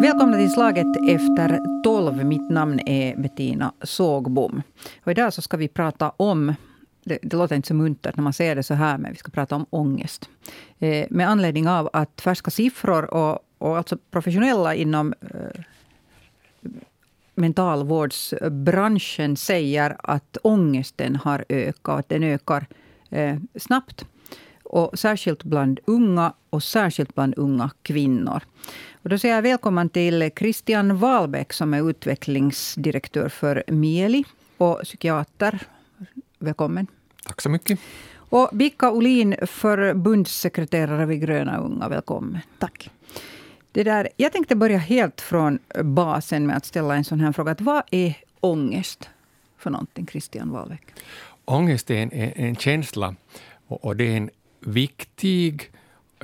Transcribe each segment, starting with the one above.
Välkomna till Slaget efter tolv. Mitt namn är Bettina Sågbom. Och idag så ska vi prata om det, det, låter inte så muntert när man säger det så här, men vi ska prata om ångest. Eh, med anledning av att färska siffror och, och alltså professionella inom eh, mentalvårdsbranschen säger att ångesten har ökat. Att den ökar eh, snabbt. Och särskilt bland unga och särskilt bland unga kvinnor. Och då säger jag välkommen till Christian Wahlbeck som är utvecklingsdirektör för Mieli och psykiater. Välkommen. Tack så mycket. Och Bicka Olin, förbundssekreterare vid Gröna Unga. Välkommen. Tack. Det där, jag tänkte börja helt från basen med att ställa en sån här fråga. Att vad är ångest för någonting, Christian Wahlbeck? Ångest är en, en känsla och, och det är en viktig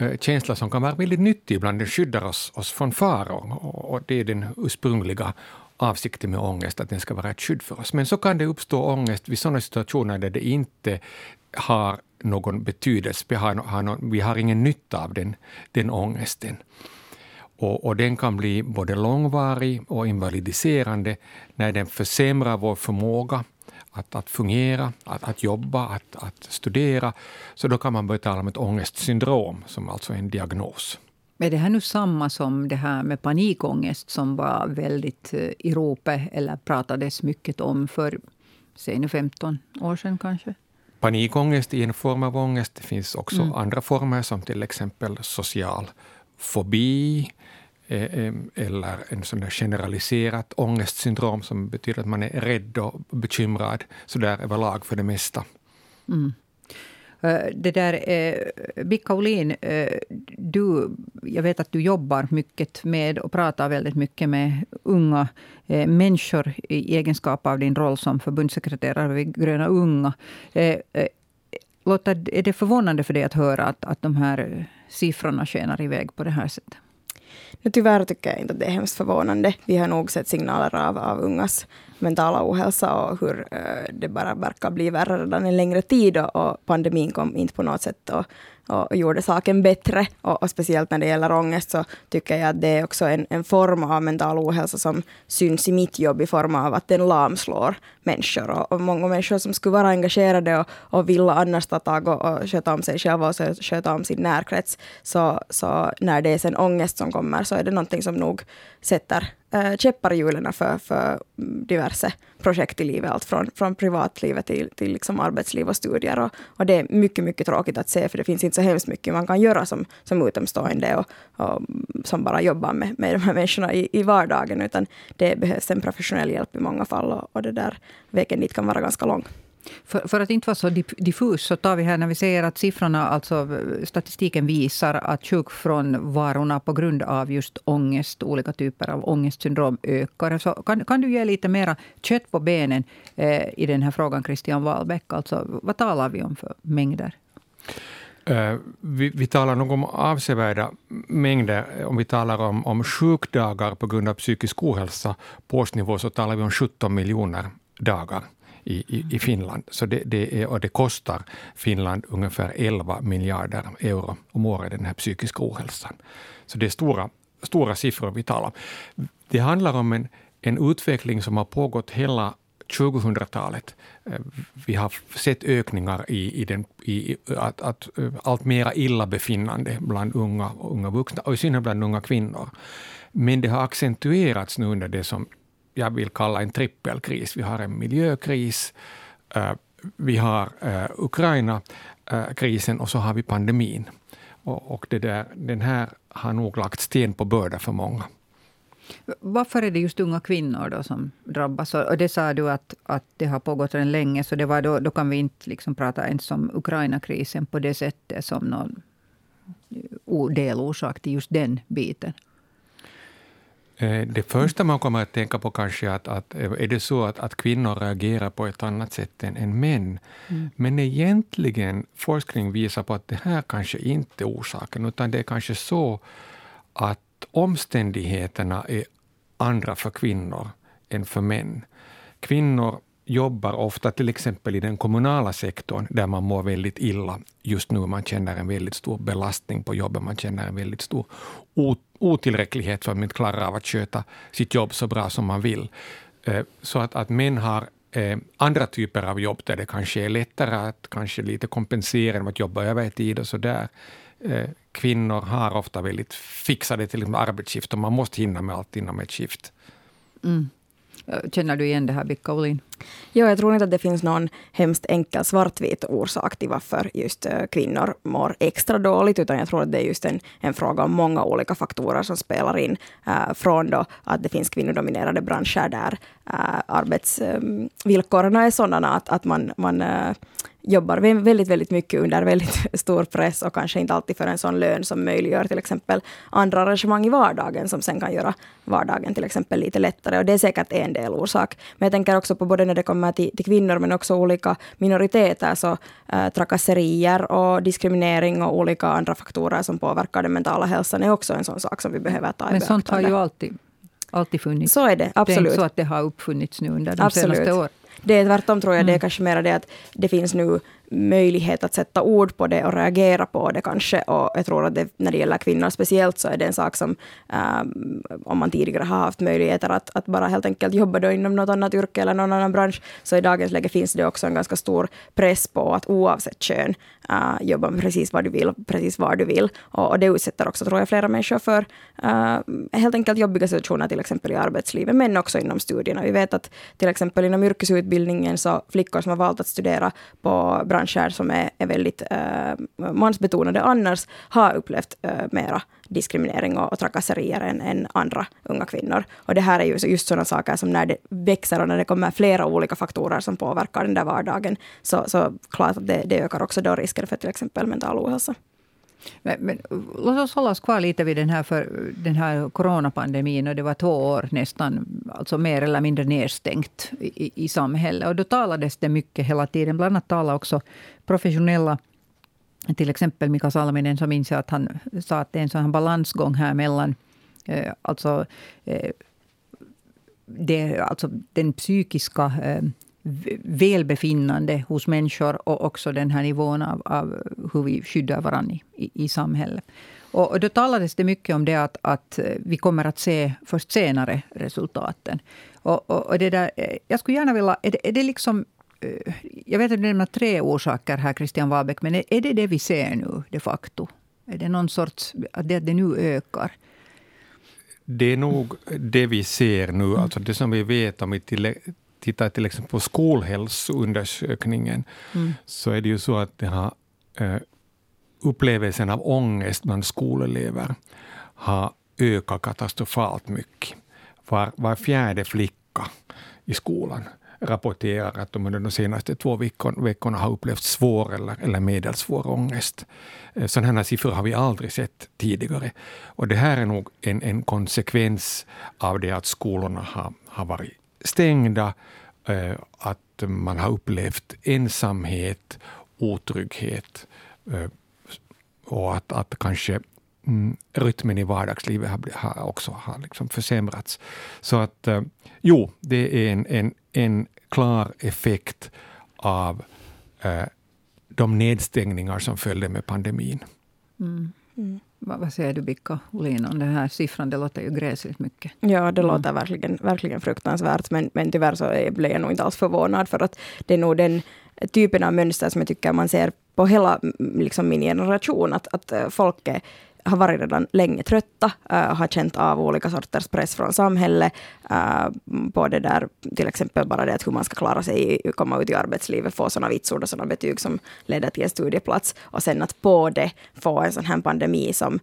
eh, känsla som kan vara väldigt nyttig ibland. Den skyddar oss, oss från faror. Och det är den ursprungliga avsikten med ångest, att den ska vara ett skydd för oss. Men så kan det uppstå ångest vid sådana situationer där det inte har någon betydelse. Vi har, har någon, vi har ingen nytta av den, den ångesten. Och, och, den kan bli både långvarig och invalidiserande när den försämrar vår förmåga att, att fungera, att, att jobba, att, att studera. Så då kan man börja tala om ett ångestsyndrom, som alltså är en diagnos. Är det här nu samma som det här med panikångest som var väldigt eh, i ropet eller pratades mycket om för säg nu 15 år sedan kanske? Panikångest är en form av ångest. Det finns också mm. andra former som till exempel social fobi, Eh, eh, eller en sån där generaliserat ångestsyndrom som betyder att man är rädd och bekymrad sådär överlag för det mesta. Mm. Eh, det där, eh, Bicka Olin, du, jag vet att du jobbar mycket med och pratar väldigt mycket med unga människor i egenskap av din roll som förbundssekreterare vid Gröna Unga. Lotta, är det förvånande för dig att höra att, att de här siffrorna skenar iväg på det här sättet? Nu tyvärr tycker jag inte att det är hemskt förvånande. Vi har nog sett signaler av, av ungas mentala ohälsa och hur uh, det bara verkar bli värre redan en längre tid och, och pandemin kom inte på något sätt att och gjorde saken bättre. Och, och, speciellt när det gäller ångest så tycker jag att det är också en, en form av mental ohälsa som syns i mitt jobb i form av att den lamslår människor. Och, och många människor som skulle vara engagerade och, och vilja annars ta tag och, och sköta om sig själva och sköta om sin närkrets. Så, så när det är sen ångest som kommer så är det någonting som nog sätter eh, äh, käppar i hjulen för, för diverse projekt i livet. Allt från, från privatlivet till, till liksom arbetsliv och studier. Och, och, det är mycket, mycket tråkigt att se, för det finns inte så hemskt mycket man kan göra som, som utomstående och, och som bara jobbar med, med de här människorna i, i vardagen. Utan det behövs en professionell hjälp i många fall och, och det där vägen dit kan vara ganska lång. För, för, att inte vara så diffus så tar vi här när vi säger att siffrorna, alltså statistiken visar att sjukfrånvarorna på grund av just ångest, olika typer av ångestsyndrom ökar. Så kan, kan du ge lite mera kött på benen eh, i den här frågan, Christian Wahlbeck? Alltså, vad talar vi om för mängder? Eh, vi, vi, talar nog om avsevärda mängder. Om vi talar om, om sjukdagar på grund av psykisk ohälsa på årsnivå så talar vi om 17 miljoner dagar i, i, i Finland. Så det, det, är, och det kostar Finland ungefär 11 miljarder euro om året, den här psykiska ohälsan. Så det är stora, stora siffror vi talar om. Det handlar om en, en utveckling som har pågått hela 2000-talet. Eh, vi har sett ökningar i, i, den, i att, att, eh, allt mera illabefinnande bland unga, unga vuxna, och i synnerhet bland unga kvinnor. Men det har accentuerats nu under det som jag vill kalla en trippelkris. Vi har en miljökris, eh, vi har eh, Ukraina-krisen och så har vi pandemin. Och det där, den här har nog lagt sten på börda för många. Varför är det just unga kvinnor då som drabbas? Och det sa du att, att det har pågått redan länge, så det var då, då kan vi inte liksom prata ens om Ukraina-krisen på det sättet som någon eh, delorsak till just den biten. Eh, det första man kommer att tänka på kanske är att, att är det så att, att kvinnor reagerar på ett annat sätt än, än män. Mm. Men egentligen, forskning visar på att det här kanske inte är orsaken, utan det är kanske så att omständigheterna är andra för kvinnor än för män. Kvinnor jobbar ofta till exempel i den kommunala sektorn där man mår väldigt illa just nu. Man känner en väldigt stor belastning på jobbet, man känner en väldigt stor otillräcklighet för att man inte klarar av att sköta sitt jobb så bra som man vill. Eh, så att, att män har eh, andra typer av jobb där det kanske är lättare att kanske lite kompensera genom att jobba övertid och så där. Eh, kvinnor har ofta väldigt fixade till arbetsskift och man måste hinna med allt inom ett skift. Mm. Känner du igen det här, Bicka Olin? Ja, jag tror inte att det finns någon hemskt enkel svartvit orsak till varför just eh, kvinnor mår extra dåligt, utan jag tror att det är just en, en fråga om många olika faktorer som spelar in. Äh, från då att det finns kvinnodominerade branscher där eh, äh, arbetsvillkoren ehm, äh, är sådana att, att man, man äh, jobbar väldigt, väldigt mycket under väldigt stor press och kanske inte alltid för en sån lön som möjliggör till exempel andra arrangemang i vardagen som sen kan göra vardagen till exempel lite lättare. Och det är säkert en del orsak. Men jag tänker också på både när det kommer till, till kvinnor men också olika minoriteter, så äh, trakasserier och diskriminering och olika andra faktorer som påverkar den mentala hälsan är också en sån sak som vi behöver ta i Men sånt har ju alltid, alltid funnits. Så är det, absolut. Det är inte så att det har uppfunnits nu under de absolut. senaste åren. Det är tvärtom tror jag, det är mm. kanske mer det att det finns nu möjlighet att sätta ord på det och reagera på det kanske. Och jag tror att det, när det gäller kvinnor speciellt så är det en sak som um, om man tidigare har haft möjligheter att, att bara helt enkelt jobba då inom något annat yrke eller någon annan bransch, så i dagens läge finns det också en ganska stor press på att oavsett kön uh, jobba med precis vad du vill, precis var du vill. Och, och det utsätter också, tror jag, flera människor för uh, helt enkelt jobbiga situationer, till exempel i arbetslivet, men också inom studierna. Vi vet att till exempel inom yrkesutbildningen så flickor som har valt att studera på branscher som är, är väldigt äh, mansbetonade annars har upplevt äh, mera diskriminering och, och trakasserier än, än, andra unga kvinnor. Och det här är ju just sådana saker som när det växer och när det kommer flera olika faktorer som påverkar den där vardagen, så, så klart att det, det ökar också då risken för till exempel mental ohälsa. Men, men, låt oss hålla oss kvar lite vid den här, för, den här coronapandemin. Och det var två år nästan, alltså mer eller mindre nedstängt i, i samhället. Och då talades det mycket hela tiden. Bland annat talade också professionella till exempel Mika Salminen som inser att han sa att det är en sån balansgång här mellan eh, alltså, eh, det, alltså den psykiska eh, välbefinnande hos människor och också den här nivån av, av hur vi skyddar varandra i, i samhället. Och, och då talades det mycket om det att, att eh, vi kommer att se först senare resultaten. Och, och, och det där, eh, jag skulle gärna vilja... Är det, är det liksom eh, jag vet att du nämner tre orsaker här, Christian Wahlbeck, men är det det vi ser nu de facto? Är det någon sorts, att det, det nu ökar? Det är nog det vi ser nu, alltså det som vi vet om vi tittar till exempel på skolhälsoundersökningen, mm. så är det ju så att det har, eh, upplevelsen av ångest bland skolelever har ökat katastrofalt mycket. Var, var fjärde flicka i skolan rapporterar att de under de senaste två veckorna har upplevt svår eller, eller medelsvår ångest. Eh, sådana här siffror har vi aldrig sett tidigare. Och det här är nog en, en konsekvens av det att skolorna har, har varit stängda, eh, att man har upplevt ensamhet, otrygghet eh, och att, att kanske mm, rytmen i vardagslivet har, har också har liksom försämrats. Så att eh, jo, det är en, en, en klar effekt av de nedstängningar som följde med pandemin. Mm. Mm. Vad säger du, Bicka Olin, om den här siffran? Det låter ju gräsligt mycket. Ja, det mm. låter verkligen, verkligen fruktansvärt. Men, men tyvärr så blev jag nog inte alls förvånad. För att det är nog den typen av mönster som jag tycker man ser på hela liksom min generation. Att, att eh, folk är har varit redan länge trötta, uh, har känt av olika sorters press från samhället. Uh, på det där, till exempel bara det att hur man ska klara sig, komma ut i arbetslivet, få sådana vitsord och sådana betyg som leder till en studieplats. Och sen att på det få en sån här pandemi som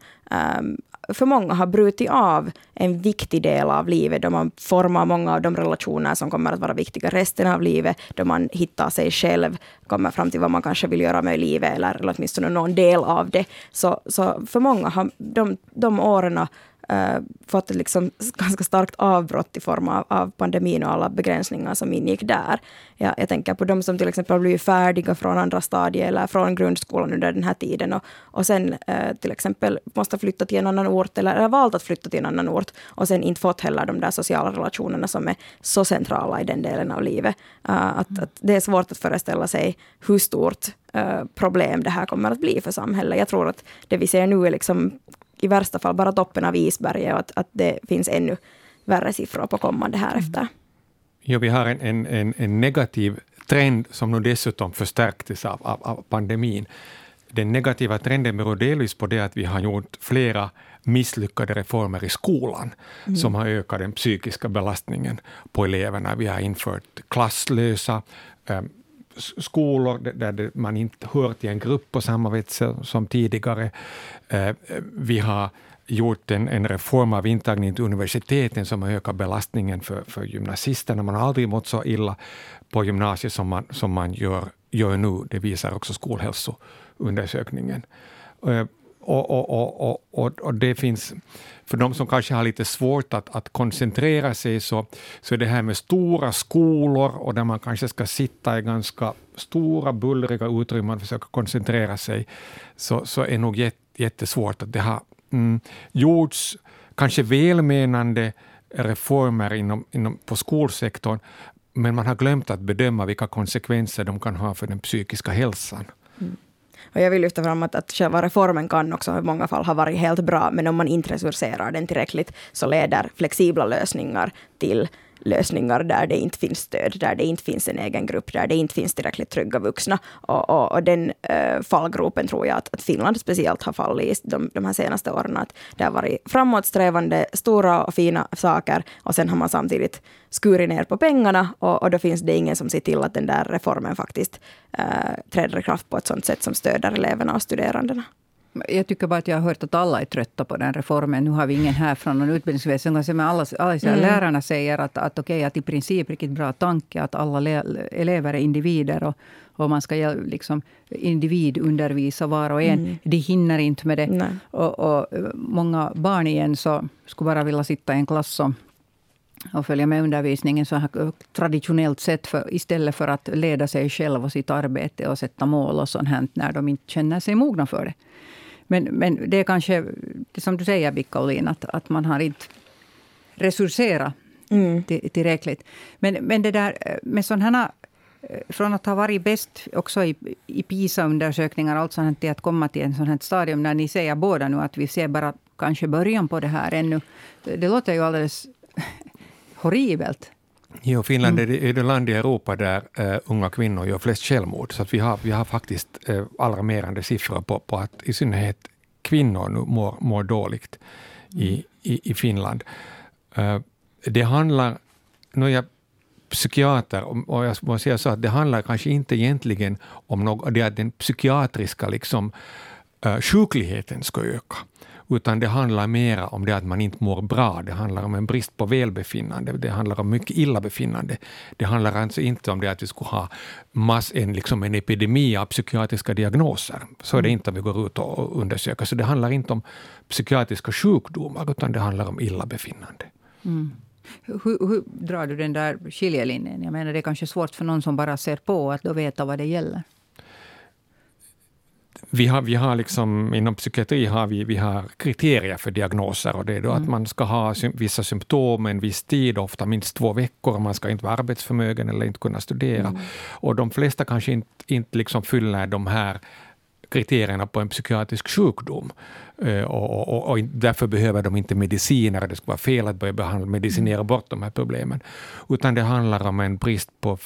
um, för många har brutit av en viktig del av livet, då man formar många av de relationer som kommer att vara viktiga resten av livet, då man hittar sig själv, kommer fram till vad man kanske vill göra med livet, eller, eller åtminstone någon del av det. Så, så för många har de, de åren äh, fått ett liksom ganska starkt avbrott i form av, av pandemin och alla begränsningar som ingick där. Ja, jag tänker på de som till exempel har blivit färdiga från andra stadier eller från grundskolan under den här tiden och, och sen äh, till exempel måste flytta till en annan ort eller, eller valt att flytta till en annan ort och sen inte fått heller de där sociala relationerna som är så centrala i den delen av livet. Äh, att, att det är svårt att föreställa sig hur stort problem det här kommer att bli för samhället. Jag tror att det vi ser nu är liksom i värsta fall bara toppen av isberget och att, att det finns ännu värre siffror på kommande härefter. Mm. Ja, vi har en, en, en, negativ trend som nu dessutom förstärktes av, av, av pandemin. Den negativa trenden beror delvis på det att vi har gjort flera misslyckade reformer i skolan mm. som har ökat den psykiska belastningen på eleverna. Vi har infört klasslösa eh, skolor där man inte hör till en grupp på samma sätt som tidigare. Eh, vi har gjort en, en reform av intagningen till universiteten som har ökat belastningen för, för gymnasisterna. Man har aldrig mått så illa på gymnasiet som man, som man gör, gör nu. Det visar också skolhälsoundersökningen. Eh, och, och, och, och, och det finns, för de som kanske har lite svårt att, att koncentrera sig, så, så är det här med stora skolor och där man kanske ska sitta i ganska stora bullriga utrymmen och försöka koncentrera sig, så, så är nog jättesvårt. att Det har mm, gjorts kanske välmenande reformer inom, inom, på skolsektorn, men man har glömt att bedöma vilka konsekvenser de kan ha för den psykiska hälsan. Mm. Och jag vill lyfta fram att, att själva reformen kan också i många fall ha varit helt bra, men om man inte resurserar den tillräckligt så leder flexibla lösningar till lösningar där det inte finns stöd, där det inte finns en egen grupp, där det inte finns tillräckligt trygga vuxna. Och, och, och den äh, fallgropen tror jag att, att, Finland speciellt har fallit i de, de här senaste åren. Att det har varit framåtsträvande, stora och fina saker och sen har man samtidigt skurit ner på pengarna och, och då finns det ingen som ser till att den där reformen faktiskt äh, träder i kraft på ett sådant sätt som stöder eleverna och studerandena. Jag tycker bara att jag har hört att alla är trötta på den reformen. Nu har vi ingen här från någon utbildningsväsen. Men alla, alla mm. lärarna säger att, att, okay, att i princip riktigt bra tanke att alla elever är individer. Och, och man ska liksom individundervisa var och en. Mm. De hinner inte med det. Och, och, många barn igen så skulle bara vilja sitta i en klass och, och följa med undervisningen så här, traditionellt sett, för, istället för att leda sig själv och sitt arbete och sätta mål och sånt här, när de inte känner sig mogna för det. Men, men det är kanske, som du säger, Bicka Olin, att, att man har inte resurserat mm. tillräckligt. Men, men det där med sådana eh, från att ha varit bäst också i, i PISA-undersökningar, allt sånt till att komma till en sån här stadium när ni säger båda nu att vi ser bara kanske början på det här ännu. Det låter ju alldeles horribelt. Jo, Finland är det, är det land i Europa där uh, unga kvinnor gör flest självmord. Så att vi, har, vi har faktiskt uh, alarmerande siffror på, på att i synnerhet kvinnor nu mår, mår dåligt i, i, i Finland. Uh, det handlar, nu är jag psykiater, och jag måste säga så att det handlar kanske inte egentligen om något, det att den psykiatriska liksom, sjukligheten ska öka utan det handlar mera om det att man inte mår bra. Det handlar om en brist på välbefinnande. Det handlar om mycket illabefinnande. Det handlar alltså inte om det att vi skulle ha mass, en, liksom en epidemi av psykiatriska diagnoser. Så är det mm. inte om vi går ut och undersöker. Så det handlar inte om psykiatriska sjukdomar, utan det handlar om illabefinnande. Mm. Hur, hur, drar du den där skiljelinjen? Jag menar, det är kanske svårt för någon som bara ser på att då veta vad det gäller vi har, vi har liksom, inom psykiatri har vi, vi har kriterier för diagnoser och det är då mm. att man ska ha vissa symptom en viss tid, ofta minst två veckor, man ska inte vara arbetsförmögen eller inte kunna studera. Mm. Och de flesta kanske inte, inte liksom fyller de här kriterierna på en psykiatrisk sjukdom. Uh, och, och, och, därför behöver de inte mediciner. Det skulle vara fel att börja behandla, medicinera mm. bort de här problemen. Utan det handlar om en brist på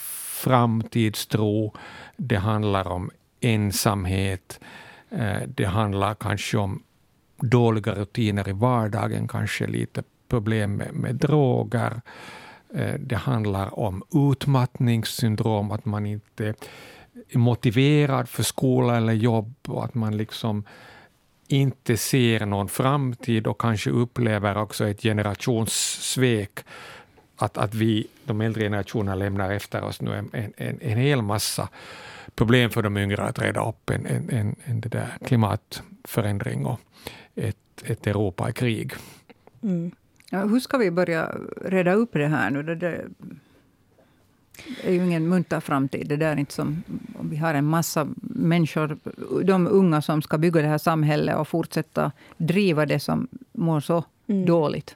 framtidstro. Det handlar om ensamhet. Eh, det handlar kanske om dåliga rutiner i vardagen, kanske lite problem med, med droger. Eh, det handlar om utmattningssyndrom, att man inte är motiverad för skola eller jobb och att man liksom inte ser någon framtid och kanske upplever också ett generationssvek. Att, att vi, de äldre generationerna, lämnar efter oss nu en, en, en hel massa problem för de yngre att reda upp en, en, en, en det där klimatförändring och ett, ett Europa i krig. Mm. Ja, hur ska vi börja reda upp det här nu? Det, det är ju ingen munter framtid. Det där är inte som om vi har en massa människor, de unga som ska bygga det här samhället och fortsätta driva det som mår så mm. dåligt.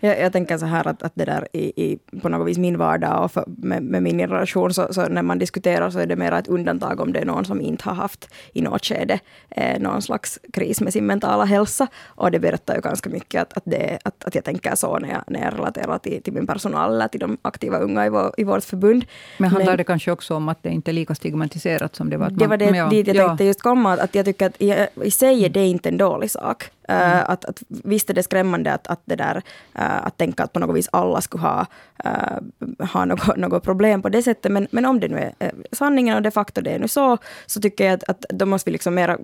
Jag, jag, tänker så här att, att det där i, i på något vis min vardag och för, med, med, min generation, så, så, när man diskuterar så är det mer ett undantag om det är någon som inte har haft i något skede eh, någon slags kris med sin mentala hälsa. Och det berättar ju ganska mycket att, att, det, att, att jag tänker så när jag, när jag relaterar till, till min personal eller till de aktiva unga i, vår, i vårt förbund. Men handlar Men, det kanske också om att det inte är lika stigmatiserat som det var? Det var det ja, dit jag ja. tänkte just komma, att jag tycker att i, i sig är det inte en dålig sak. Mm. Uh, att, att, visst är det skrämmande att, att, det där, uh, att tänka att på något vis alla skulle ha, uh, ha något, något problem på det sättet. Men, men om det nu är sanningen och de facto det är nu så, så tycker jag att, att då måste vi liksom mera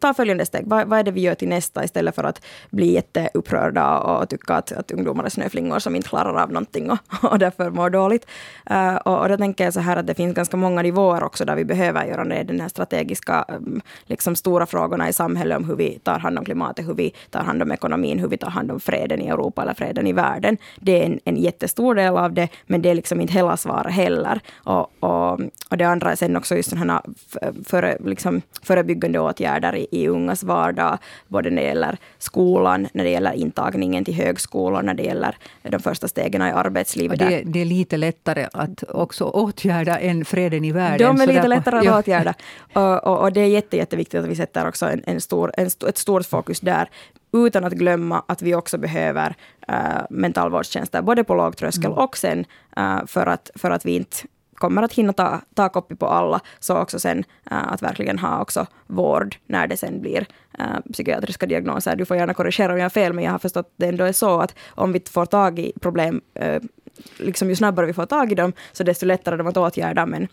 ta följande steg. Vad, vad är det vi gör till nästa istället för att bli jätteupprörda och tycka att, att ungdomar är snöflingor som inte klarar av någonting och, och därför mår dåligt. Och, och då tänker jag så här att det finns ganska många nivåer också där vi behöver göra det, den här strategiska, um, liksom stora frågorna i samhället om hur vi tar hand om klimatet, hur vi tar hand om ekonomin, hur vi tar hand om freden i Europa eller freden i världen. Det är en, en jättestor del av det, men det är liksom inte hela svaret heller. Och, och, och det andra är sen också just sådana före, liksom, förebyggande åtgärder i, i ungas vardag, både när det gäller skolan, när det gäller intagningen till högskolan, när det gäller de första stegen i arbetslivet. Det, det, är lite lättare att också åtgärda än freden i världen. De är lite lättare att ja. åtgärda. Och, och, och, det är jätte, jätteviktigt att vi sätter också en, en stor, en, ett stort fokus där utan att glömma att vi också behöver uh, mentalvårdstjänster, både på låg tröskel mm. och sen uh, för, att, för att vi inte kommer att hinna ta, ta kopi på alla, så också sen uh, att verkligen ha också vård när det sen blir uh, psykiatriska diagnoser. Du får gärna korrigera om jag har fel, men jag har förstått att det ändå är så att om vi får tag i problem, uh, liksom ju snabbare vi får tag i dem, så desto lättare de att åtgärda. Men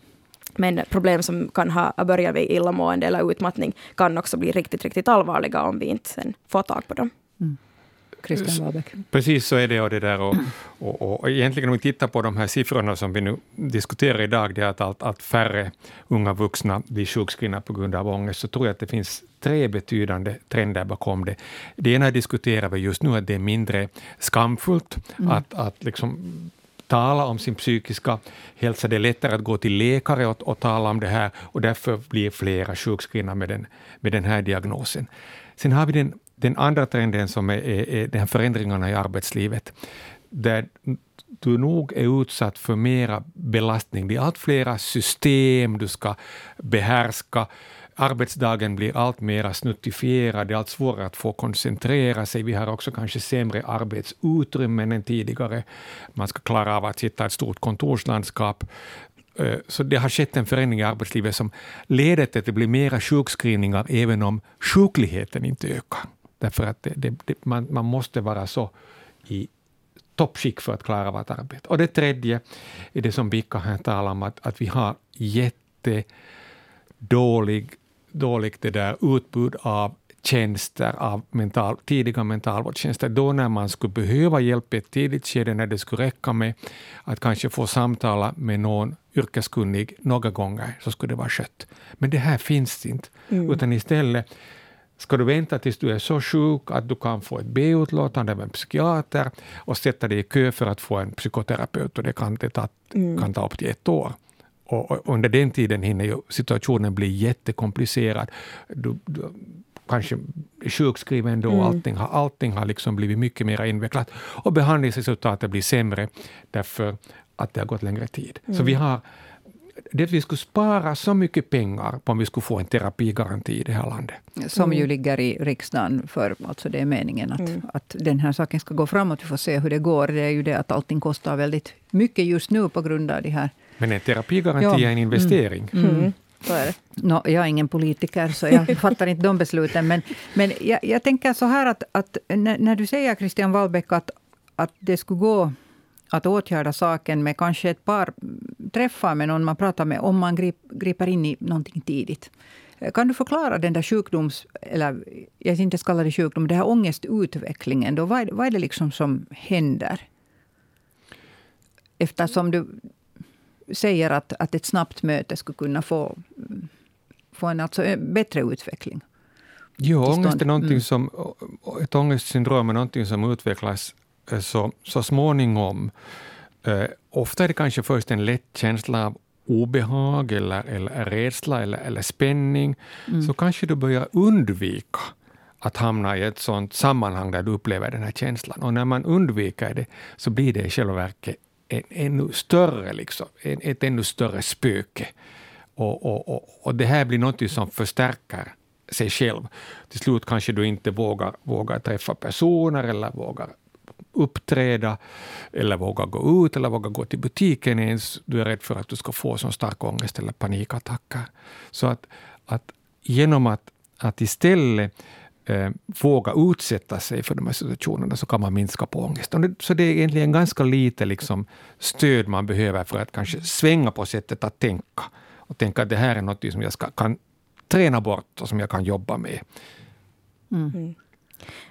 men problem som kan ha börjat vid illamående eller utmattning kan också bli riktigt, riktigt allvarliga om vi inte sen får tag på dem. Mm. Precis så är det. Och, det där och, och, och, och egentligen om vi tittar på de här siffrorna som vi nu diskuterar idag, det är att allt, allt färre unga vuxna blir sjukskrivna på grund av ångest, så tror jag att det finns tre betydande trender bakom det. Det ena diskuterar vi just nu, att det är mindre skamfullt mm. att, att liksom tala om sin psykiska hälsa. Det är lättare att gå till läkare och, och tala om det här och därför blir flera sjukskrivna med den, med den här diagnosen. Sen har vi den, den andra trenden som är, är, är de här förändringarna i arbetslivet, där du nog är utsatt för mera belastning. Det är allt flera system du ska behärska arbetsdagen blir allt mer snuttifierad, det är allt svårare att få koncentrera sig. Vi har också kanske sämre arbetsutrymmen än tidigare. Man ska klara av att sitta i ett stort kontorslandskap. Eh, så det har skett en förändring i arbetslivet som leder till att det blir mera sjukskrivningar, även om sjukligheten inte ökar. Därför att det, det, det, man, man måste vara så i toppskick för att klara av att arbeta. Och det tredje är det som Bicka här talar om, att, att vi har jättedålig dåligt det där utbud av tjänster, av mental, tidiga mentalvårdstjänster, då när man skulle behöva hjälp i ett tidigt skede, när det skulle räcka med att kanske få samtala med någon yrkeskunnig några gånger, så skulle det vara skött. Men det här finns inte, mm. utan istället ska du vänta tills du är så sjuk att du kan få ett B-utlåtande av en psykiater och sätta dig i kö för att få en psykoterapeut, och det kan, det ta, mm. kan ta upp till ett år. Och, under den tiden hinner ju situationen bli jättekomplicerad. Du, du kanske är sjukskriven då, mm. allting, har, allting har liksom blivit mycket mer invecklat. Och behandlingsresultatet blir sämre därför att det har gått längre tid. Mm. Så vi har det vi skulle spara så mycket pengar på om vi skulle få en terapigaranti i det här landet. Som ju mm. ligger i riksdagen för, alltså det är meningen att, mm. att den här saken ska gå framåt. Vi får se hur det går. Det är ju det att allting kostar väldigt mycket just nu på grund av de här men en terapigaranti ja. är en mm. investering. Mm. Mm. Så är det. No, jag är ingen politiker, så jag fattar inte de besluten. Men, men jag, jag tänker så här att, att när, när, du säger, Christian Wallbäck, att, att det skulle gå att åtgärda saken med kanske ett par träffar med någon man pratar med, om man grip, griper in i någonting tidigt. Kan du förklara den där sjukdoms... Eller jag inte kalla det sjukdom, den här ångestutvecklingen. Då, vad, vad är det liksom som händer? Eftersom du säger att, att ett snabbt möte skulle kunna få, få en alltså bättre utveckling. Jo, ångest är någonting mm. som, ett ångestsyndrom är någonting som utvecklas eh, så, så småningom. Eh, ofta är det kanske först en lätt känsla av obehag eller, eller rädsla eller, eller spänning, mm. så kanske du börjar undvika att hamna i ett sånt sammanhang där du upplever den här känslan. Och när man undviker det så blir det i själva verket en ännu större, liksom, en, ett ännu större spöke. Och, och, och, och det här blir något som förstärker sig själv. Till slut kanske du inte vågar, vågar träffa personer eller vågar uppträda, eller vågar gå ut eller vågar gå till butiken ens. Du är rädd för att du ska få sån stark ångest eller panikattacker. Så att, att genom att, att istället eh, våga utsätta sig för de här situationerna så kan man minska på ångesten. Så det är egentligen ganska lite liksom, stöd man behöver för att kanske svänga på sättet att tänka och tänka att det här är något som jag ska, kan träna bort och som jag kan jobba med. Mm. mm.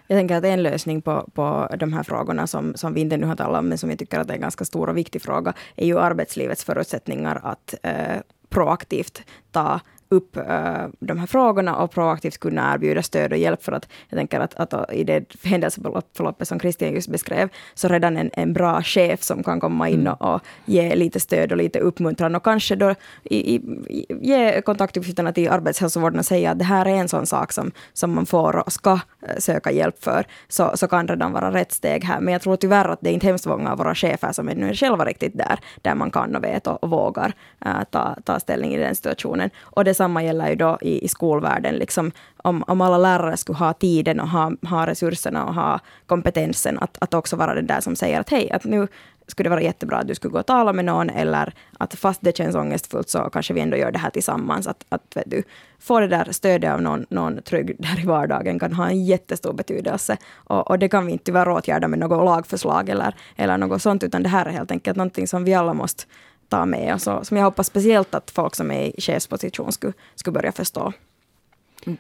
Jag tänker att en lösning på, på de här frågorna som, som vi inte nu har talat om, men som jag tycker att är en ganska stor och viktig fråga, är ju arbetslivets förutsättningar att eh, proaktivt ta upp uh, de här frågorna och proaktivt kunna erbjuda stöd och hjälp. För att jag tänker att, att i det händelseförloppet som Christian just beskrev, så redan en, en bra chef som kan komma in mm. och, och, ge lite stöd och lite uppmuntran och kanske då i, i, ge kontaktuppgifterna till arbetshälsovården och säga att det här är en sån sak som, som man får och ska eh, söka hjälp för, så, så kan redan vara rätt steg här. Men jag tror tyvärr att det är inte hemskt många av våra chefer som ännu är själva riktigt där, där man kan och vet och, och vågar uh, ta, ta ställning i den situationen. Och det detsamma gäller ju då i, i skolvärlden. Liksom, om, om alla lärare skulle ha tiden och ha, ha resurserna och ha kompetensen att, att också vara den där som säger att hej, att nu skulle det vara jättebra att du skulle gå och tala med någon eller att fast det känns ångestfullt så kanske vi ändå gör det här tillsammans. Att, att vet du, få det där stödet av någon, någon trygg där i vardagen kan ha en jättestor betydelse. Och, och det kan vi inte tyvärr åtgärda med något lagförslag eller, eller något sånt, utan det här är helt enkelt någonting som vi alla måste ta med och som jag hoppas speciellt att folk som är i chefsposition skulle, skulle börja förstå.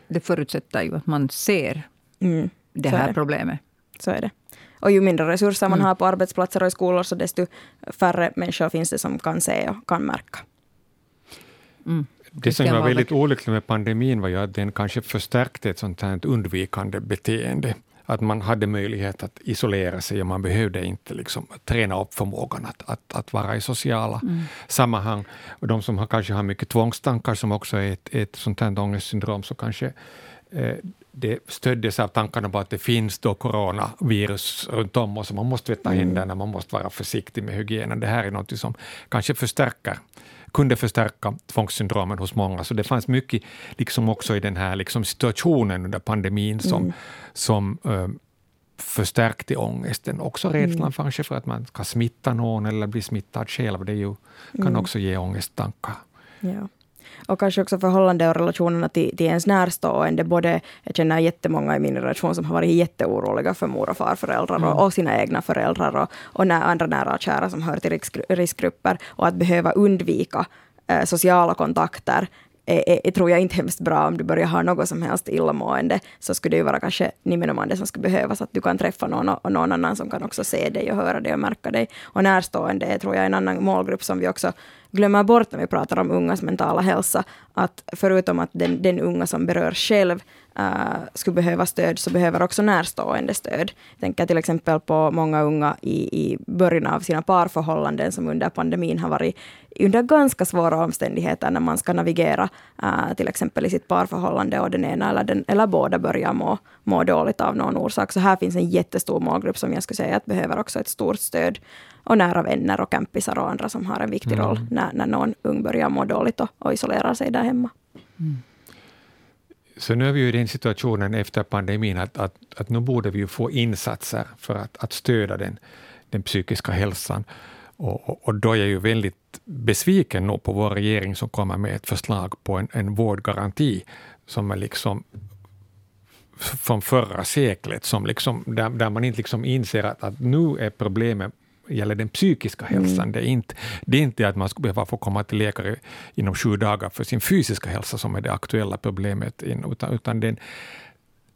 Det förutsätter ju att man ser mm, det här det. problemet. Så är det. Och ju mindre resurser man mm. har på arbetsplatser och i skolor, så desto färre människor finns det som kan se och kan märka. Mm. Det som var väldigt olyckligt med pandemin var ju att den kanske förstärkte ett sånt här undvikande beteende att man hade möjlighet att isolera sig och man behövde inte liksom träna upp förmågan att, att, att vara i sociala mm. sammanhang. Och de som har, kanske har mycket tvångstankar, som också är ett, ett sånt här ångestsyndrom, så kanske eh, det stöddes av tankarna på att det finns då coronavirus runt om oss, man måste tvätta mm. händerna, man måste vara försiktig med hygienen. Det här är något som kanske förstärker kunde förstärka tvångssyndromen hos många. Så det fanns mycket liksom också i den här liksom situationen under pandemin som, mm. som uh, förstärkte ångesten. Också rädslan mm. kanske för att man ska smitta någon eller bli smittad själv. Det ju, kan mm. också ge ångesttankar. Ja. Och kanske också förhållande och relationerna till, till ens närstående. Både, jag känner jättemånga i min relation som har varit jätteoroliga för mor och farföräldrar mm. och, och sina egna föräldrar och, och när andra nära och kära som hör till riskgrupper. Och att behöva undvika eh, sociala kontakter är, är, tror jag inte hemskt bra om du börjar ha något som helst illamående, så skulle det ju vara kanske nimenomaan det som skulle behövas, att du kan träffa någon och någon annan som kan också se dig och höra dig och märka dig. Och närstående är, tror jag, en annan målgrupp som vi också glömmer bort när vi pratar om ungas mentala hälsa, att förutom att den, den unga som berör själv uh, skulle behöva stöd, så behöver också närstående stöd. Jag tänker till exempel på många unga i, i början av sina parförhållanden, som under pandemin har varit under ganska svåra omständigheter när man ska navigera uh, till exempel i sitt parförhållande och den ena eller, den, eller båda börjar må, må dåligt av någon orsak. Så här finns en jättestor målgrupp som jag skulle säga att behöver också ett stort stöd. Och nära vänner och campisar och andra som har en viktig mm. roll när, när någon ung börjar må dåligt och, och isolerar sig där hemma. Mm. Så nu är vi ju i den situationen efter pandemin att, att, att nu borde vi få insatser för att, att stödja den, den psykiska hälsan. Och, och, och, då är jag ju väldigt besviken nu på vår regering som kommer med ett förslag på en, en vårdgaranti som är liksom från förra seklet, som liksom, där, där man inte liksom inser att, att nu är problemet gäller den psykiska hälsan. Mm. Det, är inte, det är inte att man ska behöva få komma till läkare inom sju dagar för sin fysiska hälsa som är det aktuella problemet, utan, utan den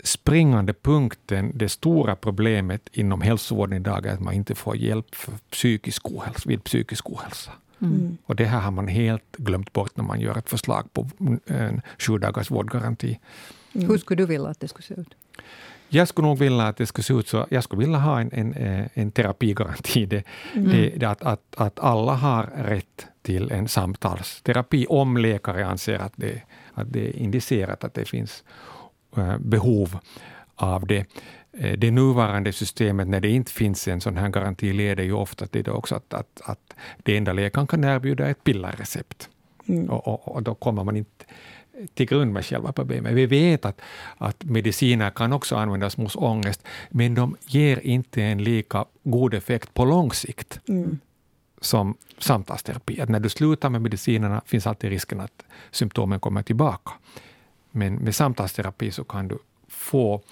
springande punkten, det stora problemet inom hälsovården idag är att man inte får hjälp för psykisk ohälsa, vid psykisk ohälsa. Mm. Och det här har man helt glömt bort när man gör ett förslag på en sju dagars vårdgaranti. Mm. Hur skulle du vilja att det skulle se ut? Jag skulle nog vilja att det skulle se ut så. Jag skulle vilja ha en, en, eh, en terapigaranti. Det, mm. det, det att, att, att alla har rätt till en samtalsterapi om läkare anser att det, att det är indicerat att det finns uh, behov av det. Uh, det nuvarande systemet, när det inte finns en sån här garanti, leder ju ofta till det också att, att, att det enda läkaren kan erbjuda är ett pillerrecept. Mm. Och, och, och, då kommer man inte till grund med själva problemet. Vi vet att, att mediciner kan också användas mot ångest, men de ger inte en lika god effekt på lång sikt. Mm som samtalsterapi. Att när du slutar med medicinerna finns alltid risken att symptomen kommer tillbaka. Men med samtalsterapi så kan du få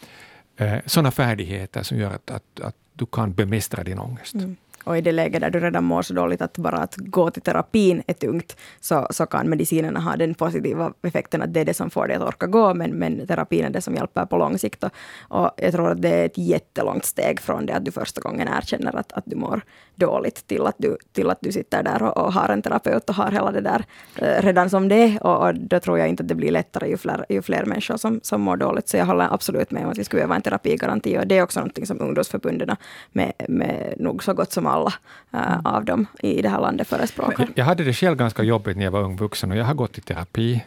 eh, sådana färdigheter som gör att, att, att, du kan bemästra din ångest. Mm. Och i det läget där du redan mår så dåligt att bara att gå till terapin är tungt, så, så kan medicinerna ha den positiva effekten att det är det som får dig att orka gå, men, men terapin är det som hjälper på lång sikt. Och, och jag tror att det är ett jättelångt steg från det att du första gången erkänner att, att du mår dåligt till att du, till att du sitter där och, och har en terapeut och har hela det där eh, redan som det är. Och, och då tror jag inte att det blir lättare ju fler, ju fler människor som, som mår dåligt. Så jag håller absolut med om att vi skulle behöva en terapigaranti. Och det är också någonting som ungdomsförbunden med, med nog så gott som alla äh, av dem i det här landet förespråkar. Jag hade det själv ganska jobbigt när jag var ung vuxen och jag har gått i terapi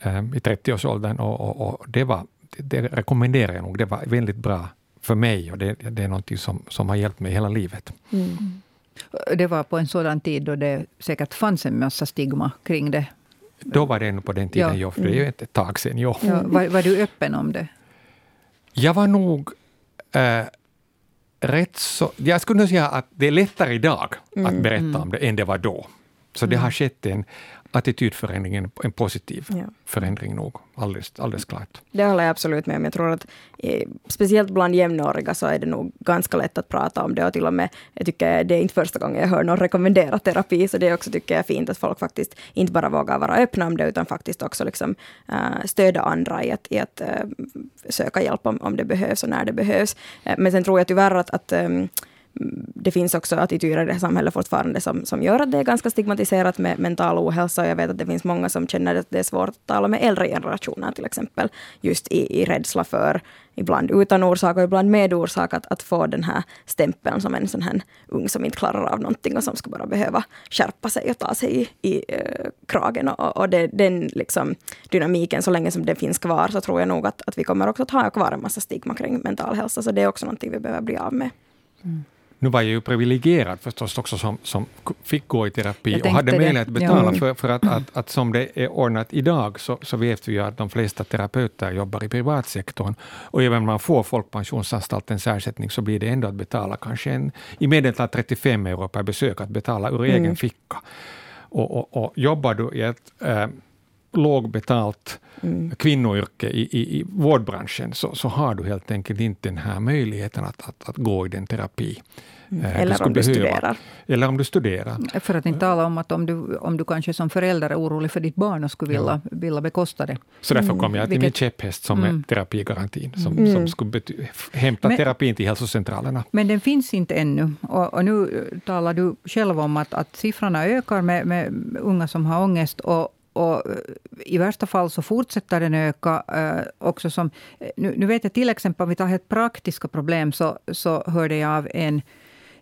äh, i 30-årsåldern och, och, och, det, var, det rekommenderar jag nog. Det var väldigt bra för mig och det, det är något som, som har hjälpt mig hela livet. Mm. Det var på en sådan tid då det säkert fanns en massa stigma kring det. Då var det ännu på den tiden, ja. för det är ju ett tag sedan. Ja. ja var, var, du öppen om det? Jag var nog äh, rätt så... Jag skulle nog säga att det är lättare idag mm. att berätta mm. om det än det var då. Så det har mm. skett en, attitydförändringen en positiv ja. förändring nog, alldeles, alldeles klart. Det håller jag absolut med om. Jag tror att eh, speciellt bland jämnåriga så är det nog ganska lätt att prata om det och till och med, jag tycker det är inte första gången jag hör någon rekommendera terapi, så det är också tycker jag fint att folk faktiskt inte bara vågar vara öppna om det, utan faktiskt också liksom, uh, stödja andra i att, i att uh, söka hjälp om, om det behövs och när det behövs. Uh, men sen tror jag tyvärr att, att um, det finns också attityder i det här samhället fortfarande som, som gör att det är ganska stigmatiserat med mental ohälsa. Jag vet att det finns många som känner att det är svårt att tala med äldre generationer till exempel. Just i, i rädsla för, ibland utan orsak och ibland med orsak, att, att få den här stämpeln som en sån här ung som inte klarar av någonting och som ska bara behöva skärpa sig och ta sig i, i äh, kragen. Och, och det, den liksom, dynamiken, så länge som den finns kvar, så tror jag nog att, att vi kommer också att ha kvar en massa stigma kring mental hälsa. Så det är också någonting vi behöver bli av med. Mm. Nu var jag ju privilegierad förstås också som, som fick gå i terapi och hade möjlighet att betala, ja. för, för att, att, att, som det är ordnat idag så, så vet vi ju att de flesta terapeuter jobbar i privatsektorn. Och även om man får Folkpensionsanstaltens ersättning så blir det ändå att betala kanske en, i medeltal 35 euro per besök, att betala ur mm. egen ficka. Och, och, och jobbar du i ett äh, lågbetalt mm. kvinnoyrke i, i, i vårdbranschen, så, så har du helt enkelt inte den här möjligheten att, att, att gå i den terapi. Mm. Eh, Eller om du behöva. studerar. Eller om du studerar. För att inte tala om att om du, om du kanske som förälder är orolig för ditt barn och skulle vilja, ja. vilja bekosta det. Så därför kom jag till Vilket, min käpphäst som mm. är terapigarantin, som, mm. som skulle bety- hämta men, terapin till hälsocentralerna. Men den finns inte ännu. Och, och nu talar du själv om att, att siffrorna ökar med, med unga som har ångest. Och, och eh, I värsta fall så fortsätter den öka. Eh, också som, eh, nu, nu, vet jag till exempel, om vi tar helt praktiska problem, så, så hörde jag av en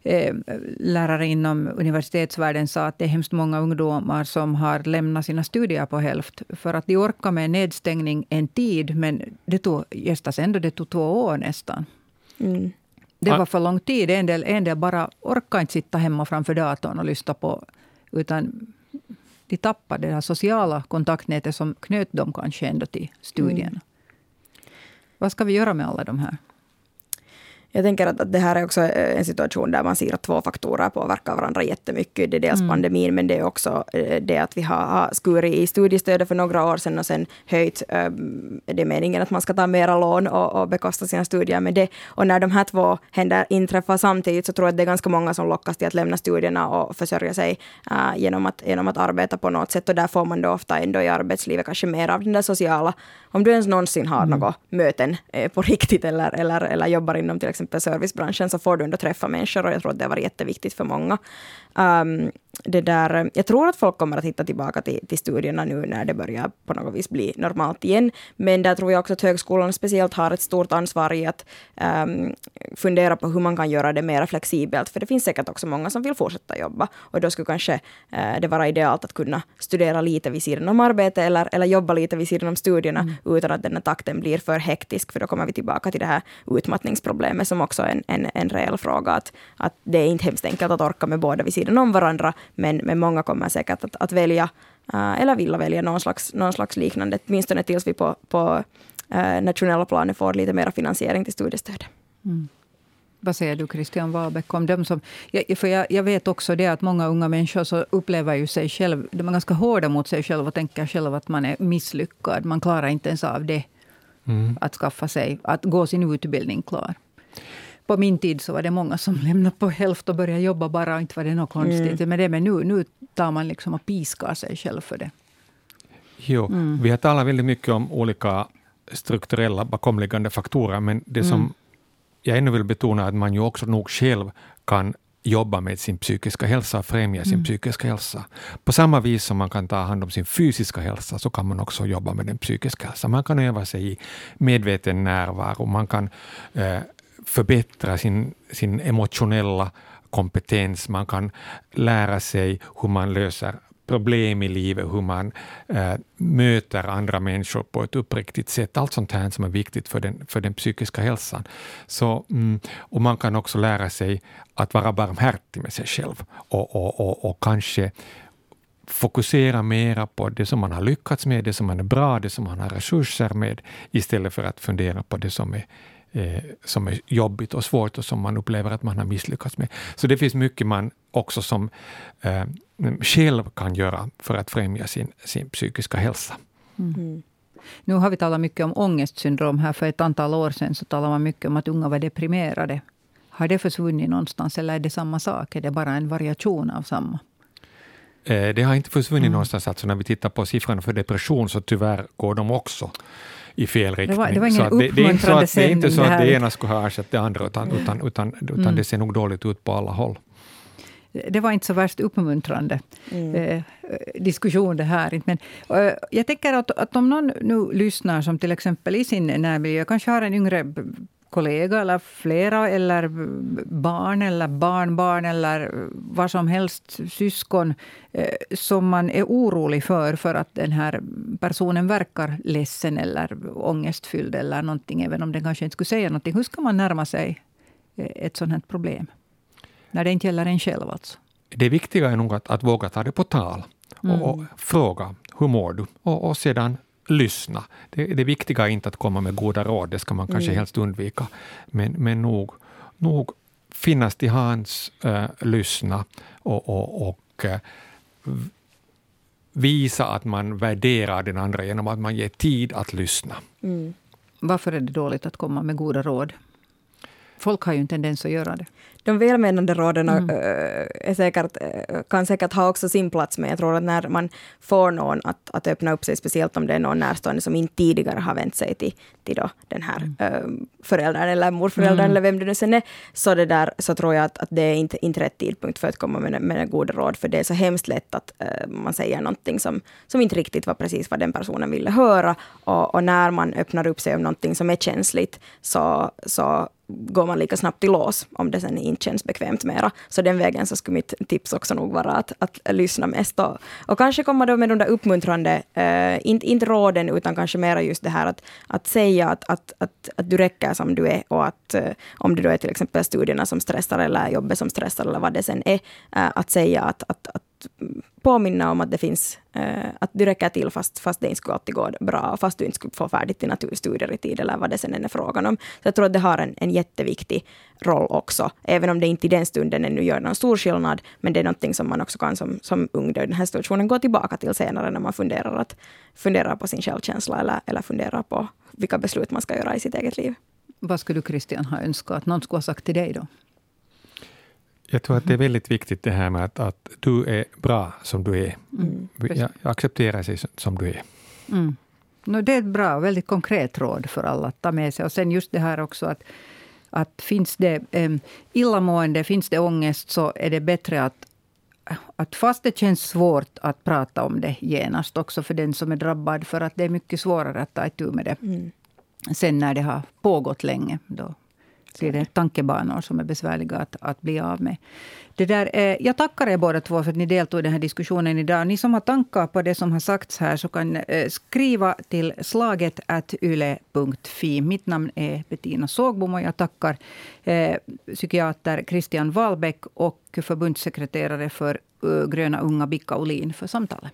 eh, lärare inom universitetsvärlden sa att det är hemskt många ungdomar som har lämnat sina studier på hälft. För att de orkar med nedstängning en tid, men det tog, gästas ändå det tog två år nästan. Mm. Det var för lång tid. En del, en del bara orkar inte sitta hemma framför datorn och lyssna på, utan de tappade det här sociala kontaktnätet som knöt dem kanske ändå till studierna. Mm. Vad ska vi göra med alla de här? Jag tänker att, det här är också en situation där man ser att två faktorer påverkar varandra jättemycket. Det är dels mm. pandemin, men det är också eh, det att vi har skurit i studiestödet för några år sedan och sen höjt. Eh, det är meningen att man ska ta mera lån och, och bekosta sina studier med det. Och när de här två händer inträffar samtidigt så tror jag att det är ganska många som lockas till att lämna studierna och försörja sig genom, att, genom att arbeta på något sätt. Och där får man då ofta ändå i arbetslivet kanske mer av den där sociala, om du ens någonsin har mm. några möten eh, på riktigt eller, eller, eller jobbar inom till exempel exempel servicebranschen så får du ändå träffa människor och jag tror att det har varit jätteviktigt för många. Um, det där, jag tror att folk kommer att hitta tillbaka till, till studierna nu när det börjar på något vis bli normalt igen. Men där tror jag också att högskolan speciellt har ett stort ansvar i att um, fundera på hur man kan göra det mer flexibelt. För det finns säkert också många som vill fortsätta jobba. Och då skulle kanske uh, det vara idealt att kunna studera lite vid sidan om arbete eller, eller jobba lite vid sidan om studierna mm. utan att den här takten blir för hektisk. För då kommer vi tillbaka till det här utmattningsproblemet som också är en, en, en reell fråga. Att, att det är inte hemskt enkelt att orka med båda vid sidan om varandra men, men många kommer säkert att, att välja, uh, eller vilja välja någon slags, någon slags liknande, åtminstone tills vi på, på uh, nationella planet får lite mer finansiering till studiestödet. Mm. Vad säger du, Christian Wahlbeck, om dem som... Jag, för jag, jag, vet också det att många unga människor så upplever ju sig själv... De är ganska hårda mot sig själva och tänker själva att man är misslyckad. Man klarar inte ens av det. Mm. Att skaffa sig, att gå sin utbildning klar på min tid så var det många som lämnade på hälften och började jobba bara. Inte var det något konstigt mm. med det. Men nu, nu tar man liksom och piskar sig själv för det. Jo, mm. vi har talat väldigt mycket om olika strukturella bakomliggande faktorer, men det som mm. jag ännu vill betona är att man ju också nog själv kan jobba med sin psykiska hälsa och främja sin mm. psykiska hälsa. På samma vis som man kan ta hand om sin fysiska hälsa så kan man också jobba med den psykiska hälsan. Man kan öva sig i medveten närvaro, man kan eh, förbättra sin, sin emotionella kompetens, man kan lära sig hur man löser problem i livet, hur man äh, möter andra människor på ett uppriktigt sätt. Allt sånt här som är viktigt för den, för den psykiska hälsan. Så, mm, och man kan också lära sig att vara barmhärtig med sig själv och, och, och, och kanske fokusera mera på det som man har lyckats med, det som man är bra, det som man har resurser med, istället för att fundera på det som är eh, som är jobbigt och svårt och som man upplever att man har misslyckats med. Så det finns mycket man också som eh, själv kan göra för att främja sin, sin psykiska hälsa. Mm. mm. Nu har vi talat mycket om ångestsyndrom. Här för ett antal år sedan så talade man mycket om att unga var deprimerade. Har det försvunnit någonstans eller är det samma sak? Är det bara en variation av samma? Eh, det har inte försvunnit mm. någonstans. Alltså när vi tittar på siffrorna för depression så tyvärr går de också i fel riktning. Det var, det var ingen det, det, är inte så att, det är inte så att det ena skulle ha ersatt det andra, utan, utan, utan, utan mm. det ser nog dåligt ut på alla håll. Det var inte så värst uppmuntrande mm. eh, diskussion det här. Men, eh, jag tänker att, att om någon nu lyssnar, som till exempel i sin närmiljö, kanske har en yngre kollega eller flera, eller barn eller barnbarn eller vad som helst, syskon, eh, som man är orolig för, för att den här personen verkar ledsen eller ångestfylld eller någonting, även om den kanske inte skulle säga någonting. Hur ska man närma sig eh, ett sådant här problem? När det inte gäller en själv alltså. Det viktiga är nog att, att våga ta det på tal och, mm. och fråga hur mår du? Och, och sedan lyssna. Det, det viktiga är inte att komma med goda råd, det ska man kanske mm. helst undvika. Men, men nog, nog finnas till hands, äh, lyssna och, och, och äh, visa att man värderar den andra genom att man ger tid att lyssna. Mm. Varför är det dåligt att komma med goda råd? Folk har ju en tendens att göra det de välmenande råden mm. är säkert, kan säkert ha också sin plats, men jag tror att när man får någon att, att öppna upp sig, speciellt om det är någon närstående som inte tidigare har vänt sig till, till då den här mm. föräldern eller morföräldern mm. eller vem det nu sen är, så, det där, så tror jag att, att det är inte, inte rätt tidpunkt för att komma med, med goda råd, för det är så hemskt lätt att uh, man säger någonting som, som inte riktigt var precis vad den personen ville höra. Och, och när man öppnar upp sig om någonting som är känsligt, så, så går man lika snabbt i lås om det sen inte känns bekvämt mera. Så den vägen så skulle mitt tips också nog vara att, att lyssna mest och, och kanske komma då med de där uppmuntrande, eh, inte, inte råden utan kanske mera just det här att, att säga att, att, att, att du räcker som du är och att eh, om det då är till exempel studierna som stressar eller jobbet som stressar eller vad det sen är, eh, att säga att, att, att påminna om att det finns, eh, att du räcker till fast, fast det inte skulle alltid gå bra, fast du inte skulle få färdigt dina studier i tid eller vad det sen är frågan om. Så jag tror att det har en, en jätteviktig roll också, även om det inte i den stunden ännu gör någon stor skillnad, men det är någonting som man också kan som, som ung i den här situationen gå tillbaka till senare när man funderar, att, funderar på sin självkänsla eller, eller funderar på vilka beslut man ska göra i sitt eget liv. Vad skulle du Christian ha önskat att någon skulle ha sagt till dig då? Jag tror att det är väldigt viktigt det här med att, att du är bra som du är. Mm. Jag, accepterar sig som du är. Mm. No, det är ett bra, väldigt konkret råd för alla att ta med sig. Och sen just det här också att, att finns det um, illamående, finns det ångest, så är det bättre att att fast det känns svårt att prata om det genast också för den som är drabbad, för att det är mycket svårare att ta itu med det mm. sen när det har pågått länge. Då blir det tankebanor som är besvärliga att, att bli av med. Det där, eh, jag tackar er båda två för att ni deltog i den här diskussionen idag. Ni som har tankar på det som har sagts här så kan eh, skriva till slaget yle.fi. Mitt namn är Bettina Sågbom och jag tackar eh, psykiater Christian Wahlbeck och förbundssekreterare för eh, Gröna unga Bicka Olin för samtalet.